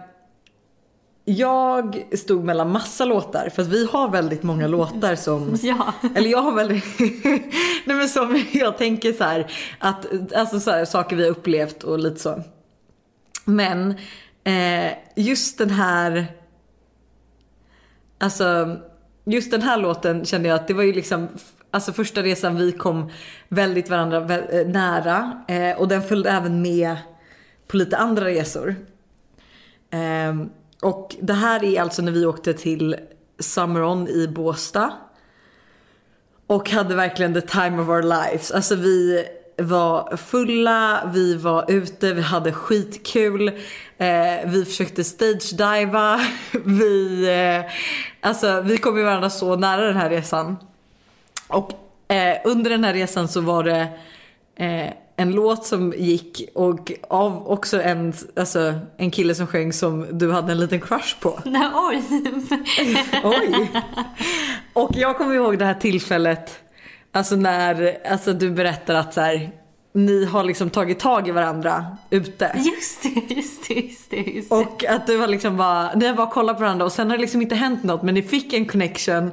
jag stod mellan massa låtar för att vi har väldigt många låtar som [LAUGHS] Ja. Eller jag har väldigt, [LAUGHS] nej men som jag tänker så här att, alltså så här, saker vi har upplevt och lite så. Men eh, just den här, alltså just den här låten kände jag att det var ju liksom Alltså första resan vi kom väldigt varandra vä- eh, nära eh, och den följde även med på lite andra resor. Eh, och det här är alltså när vi åkte till Summer On i Båstad. Och hade verkligen the time of our lives. Alltså vi var fulla, vi var ute, vi hade skitkul. Eh, vi försökte stage-diva. [LAUGHS] Vi, eh, alltså, vi kom ju varandra så nära den här resan. Och eh, under den här resan så var det eh, en låt som gick och av också en, alltså, en kille som sjöng som du hade en liten crush på. [LAUGHS] Nej, oj. [LAUGHS] Oj! Och jag kommer ihåg det här tillfället, alltså när alltså, du berättar att så här, ni har liksom tagit tag i varandra ute. Just det, just det, just det. Just det. Och att du har liksom bara, ni har bara kollat på varandra och sen har det liksom inte hänt något men ni fick en connection.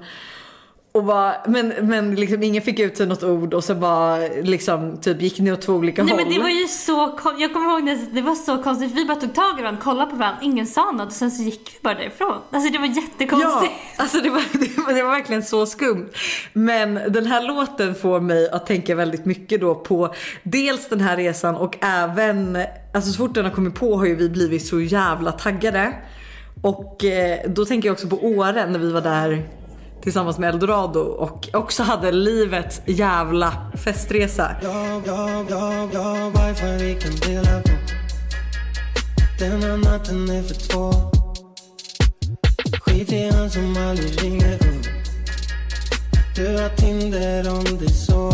Och bara, men men liksom ingen fick ut sig något ord och så bara liksom typ gick ni åt två olika Nej håll. men det var ju så Jag kommer ihåg det, det var så konstigt. Vi bara tog tag i varandra, kollade på varandra, ingen sa något och sen så gick vi bara därifrån. Alltså det var Ja, jättekonstigt. alltså det var, [LAUGHS] det, var, det var verkligen så skumt. Men den här låten får mig att tänka väldigt mycket då på dels den här resan och även, alltså så fort den har kommit på har ju vi blivit så jävla taggade. Och eh, då tänker jag också på åren när vi var där tillsammans med Eldorado och också hade livets jävla festresa. Jag, jag, jag, jag, vi kan dela på Den här natten är för två Skit i han som aldrig ringer upp. Du har Tinder om det så.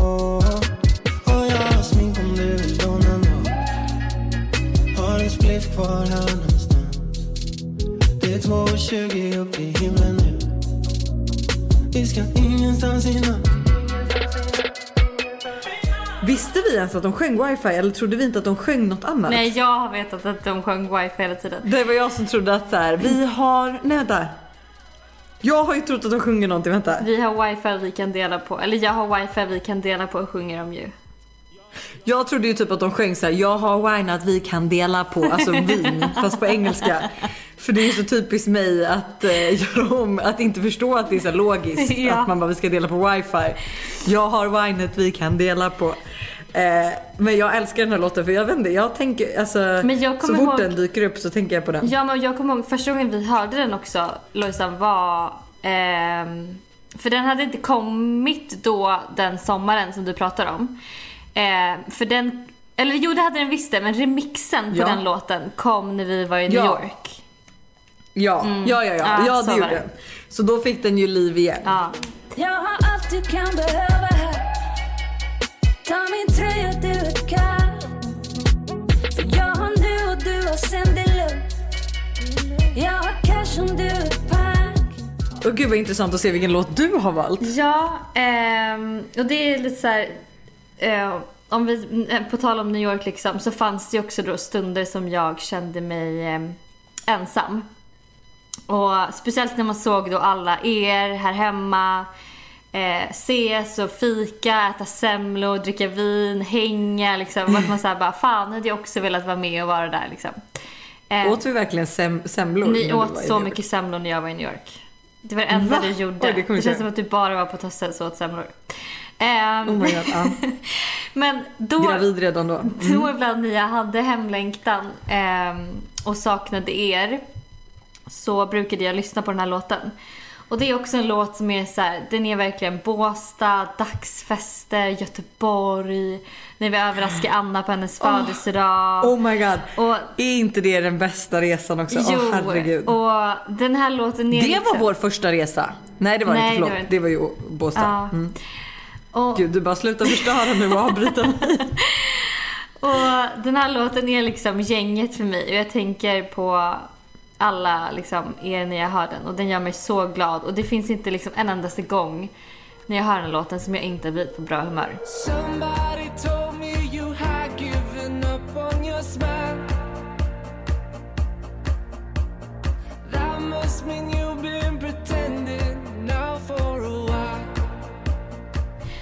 Och jag har smink om du vill låna nåt Har en spliff kvar här någonstans. Det är 2.20 upp i himlen nu. Vi ska ingenstans innan Visste vi ens att de sjöng wifi eller trodde vi inte att de sjöng något annat? Nej jag har vetat att de sjöng wifi hela tiden. Det var jag som trodde att så här, vi har, nej vänta. Jag har ju trott att de sjunger någonting, vänta. Vi har wifi vi kan dela på, eller jag har wifi vi kan dela på och sjunger de ju. Jag trodde ju typ att de sjöng så här, jag har wine att vi kan dela på, alltså vin, [LAUGHS] fast på engelska. För det är ju så typiskt mig att eh, [LAUGHS] göra om, att inte förstå att det är så logiskt. [LAUGHS] Ja. Att man bara, vi ska dela på wifi. Jag har winet vi kan dela på. Eh, men jag älskar den här låten för jag vet inte, jag tänker alltså jag så fort ihåg- den dyker upp så tänker jag på den. Ja men jag kommer ihåg första gången vi hörde den också Lojsan var ehm, För den hade inte kommit då den sommaren som du pratar om. Eh, för den, eller jo det hade den visst det, men remixen på Ja. den låten kom när vi var i New Ja. York. Ja, ja, ja, ja, Ja, ja så det gjorde det. den. Så då fick den ju liv igen. Ja. Jag har allt du kan behöva här Ta min tröja, du är kall För jag har nu och du har sen det lugnt Jag har cash om du är pack Och gud vad intressant att se vilken låt du har valt. Ja, ehm, och det är lite så här, eh, om vi, eh, på tal om New York liksom, så fanns det ju också då stunder som jag kände mig eh, ensam. Och speciellt när man såg då alla er här hemma eh, ses och fika, äta semlor, dricka vin, hänga liksom. Att man såhär bara, fan hade jag också velat vara med och vara där liksom. Eh, Åt vi verkligen sem semlor? ni åt så mycket semlor när jag var i New York. Det var det enda Va? du gjorde. Oj, det det känns som att du bara var på Tosses och åt semlor. Ehm, Oh God, ja. [LAUGHS] men då, Gravid redan då. då ibland när jag hade hemlängtan ehm, och saknade er så brukade jag lyssna på den här låten. Och det är också en låt som är så här, den är verkligen Båstad, dagsfester, Göteborg, när vi överraskar Anna på hennes födelsedag. Oh my god. Och Är inte det den bästa resan också? Jo, herregud. och den här låten är Det liksom... var vår första resa. Nej det var Nej, inte, förlåt. det var var, det inte. ju Båstad. Ja. Mm. Och, Gud du bara sluta förstöra nu och avbryta mig. [LAUGHS] och den här låten är liksom gänget för mig och jag tänker på alla liksom er när jag hör den och den gör mig så glad och det finns inte liksom en endaste gång när jag hör den låten som jag inte blir på bra humör.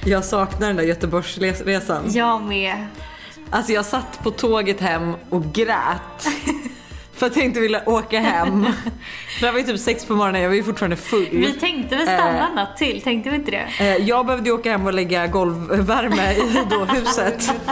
Jag saknar den där Göteborgsresan. Jag med. Alltså jag satt på tåget hem och grät. [LAUGHS] För att jag inte ville åka hem. [LAUGHS] För det var ju typ sex på morgonen, jag var ju fortfarande full. Vi tänkte väl stanna Eh. en natt till, tänkte vi inte det? Eh, Jag behövde ju åka hem och lägga golvvärme i då huset. [LAUGHS]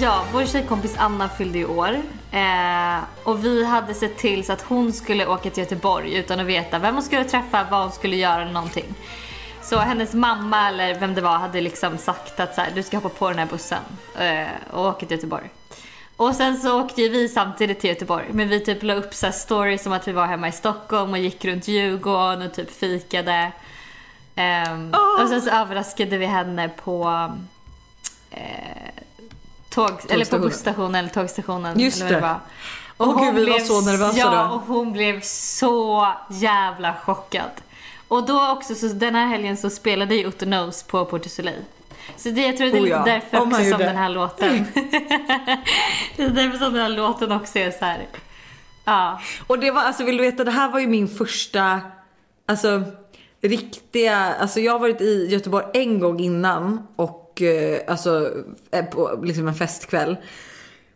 Ja, vår tjejkompis Anna fyllde i år. Eh, och vi hade sett till så att hon skulle åka till Göteborg utan att veta vem hon skulle träffa, vad hon skulle göra eller någonting. Så hennes mamma eller vem det var hade liksom sagt att så här, du ska hoppa på den här bussen eh, och åka till Göteborg. Och sen så åkte ju vi samtidigt till Göteborg. Men vi typ la upp så stories som att vi var hemma i Stockholm och gick runt Djurgården och typ fikade. Ehm, Och sen så överraskade vi henne på eh, tåg, eller på busstationen eller tågstationen. Just eller vad det. var. Åh, gud, vi var så nervösa ja, då. och hon blev så jävla chockad. Och då också, så den här helgen så spelade ju Otto Knows på Porto Soleil. Så det, jag tror det är Oh lite ja, därför om också som den här låten. [LAUGHS] det är därför som den här låten också är så här. Ja. Och det var, alltså vill du veta, det här var ju min första, alltså riktiga, alltså jag har varit i Göteborg en gång innan och eh, alltså eh, på liksom en festkväll.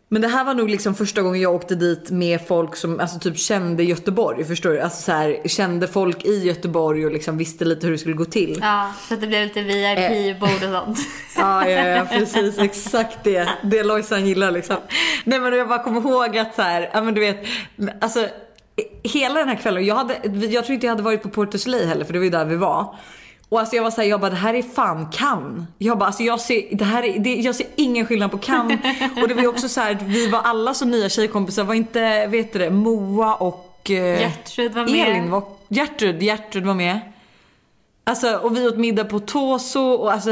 Men det här var nog liksom första gången jag åkte dit med folk som alltså typ kände Göteborg, förstår du? Alltså så här, kände folk i Göteborg och liksom visste lite hur det skulle gå till. ja, så att det blev lite VIP-bord och sånt. [LAUGHS] Ja, ja, ja precis exakt det. Det Lojsan gillar liksom. Nej men jag bara kommer ihåg att så här, ja men du vet, alltså hela den här kvällen, jag, hade, jag tror inte jag hade varit på Porto Soleil heller för det var ju där vi var. Och alltså jag var såhär, jag bara det här är fan kan. Jag bara alltså jag ser, det här är, det, jag ser ingen skillnad på kan. [LAUGHS] Och det var ju också så här, vi var alla så nya tjejkompisar, var inte, vet du det, Moa och eh, Gertrud var med. Elin var, Gertrud, Gertrud var med. Alltså och vi åt middag på Toso och alltså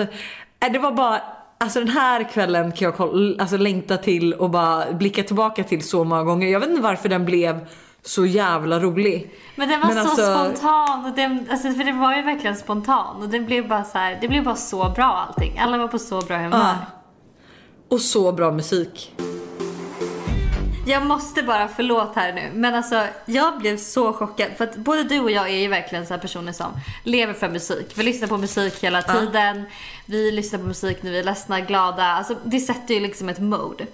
äh, det var bara Alltså den här kvällen kan jag kolla, alltså, längta till och bara blicka tillbaka till så många gånger. Jag vet inte varför den blev så jävla rolig. Men den var Men så alltså- spontan. Och den, alltså, för det var ju verkligen spontan. Och det blev bara så här, det blev bara så bra allting. Alla var på så bra humör. Ja. Och så bra musik. Jag måste bara, förlåt här nu, men alltså jag blev så chockad för att både du och jag är ju verkligen så här personer som lever för musik. Vi lyssnar på musik hela tiden. Vi lyssnar på musik när vi är ledsna, glada. Alltså det sätter ju liksom ett mode.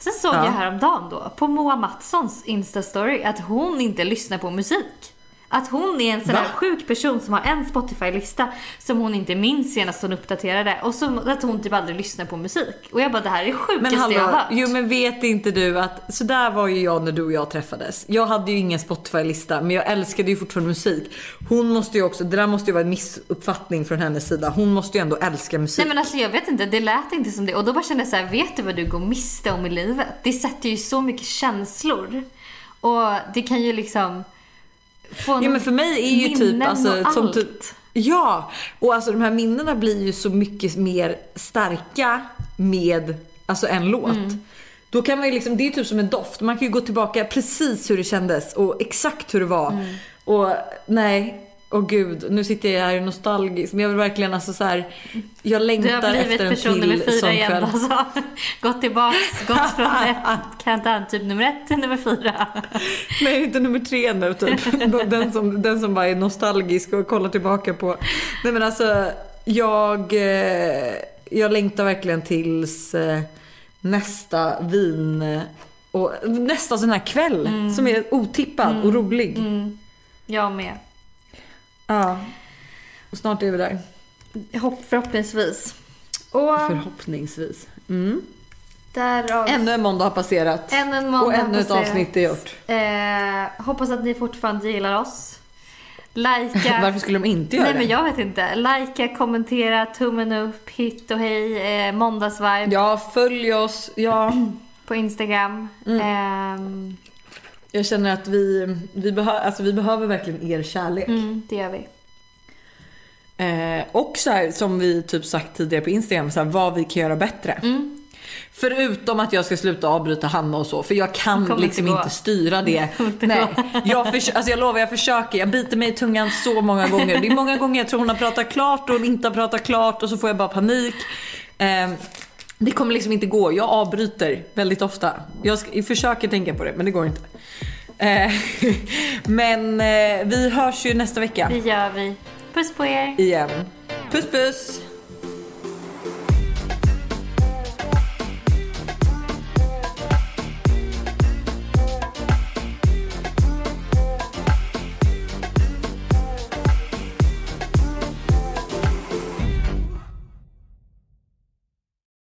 Sen såg Ja. jag häromdagen då på Moa Mattssons instastory att hon inte lyssnar på musik. Att hon är en sån här sjuk person som har en Spotify-lista som hon inte minns senast hon uppdaterade och som, att hon typ aldrig lyssnar på musik. Och jag bara det här är sjukaste Men jag har hört. jo men vet inte du att så där var ju jag när du och jag träffades. Jag hade ju ingen Spotify-lista men jag älskade ju fortfarande musik. Hon måste ju också, det där måste ju vara en missuppfattning från hennes sida. Hon måste ju ändå älska musik. Nej men alltså jag vet inte, det lät inte som det. Och då bara kände jag så här, vet du vad du går miste om i livet? Det sätter ju så mycket känslor. Och det kan ju liksom Ja men för mig är ju typ alltså som typ Ja! Och alltså de här minnena blir ju så mycket mer starka med alltså en låt. Mm. Då kan man ju liksom, det är typ som en doft. Man kan ju gå tillbaka precis hur det kändes och exakt hur det var. Mm. Och nej, åh gud, nu sitter jag här nostalgisk. Men jag vill verkligen alltså så här, jag Du längtar har blivit efter en person nummer till fyra igen kväll. alltså. [LAUGHS] Gått tillbaks, gått från [LAUGHS] countdown typ nummer ett till nummer fyra. [LAUGHS] Nej, inte nummer tre nu typ. Den som, den som bara är nostalgisk och kollar tillbaka på. Nej men alltså, jag, eh, jag längtar verkligen tills eh, nästa vin eh, och nästa sån här kväll som är otippad och rolig. Jag med. Ja. Och snart är vi där. Hopp, förhoppningsvis. Och Förhoppningsvis. Mm. därav Ännu en måndag har passerat. än en måndag och ännu ett avsnitt är gjort. Eh, hoppas att ni fortfarande gillar oss. Lajka. [LAUGHS] Varför skulle de inte göra Nej det? men jag vet inte. Lajka, kommentera, tummen upp, hit och hej, eh, måndagsvibe Ja, följ oss. Ja. [CLEARS THROAT] på Instagram. Mm. Ehm, Jag känner att vi, vi, behö, alltså vi behöver verkligen er kärlek. mm, det gör vi. Eh, och så här, som vi typ sagt tidigare på Instagram, så här, vad vi kan göra bättre. Mm. Förutom att jag ska sluta avbryta Hanna och så, för jag kan kommer liksom inte inte, styra det. inte Nej, jag, förs- alltså jag lovar, jag försöker. Jag biter mig i tungan så många gånger. Det är många gånger jag tror hon har pratat klart och hon inte har pratat klart och så får jag bara panik. Eh, det kommer liksom inte gå. Jag avbryter väldigt ofta. Jag ska, jag försöker tänka på det, men det går inte. Eh, [LAUGHS] men eh, vi hörs ju nästa vecka Det gör vi. Puss på er. igen. Puss puss!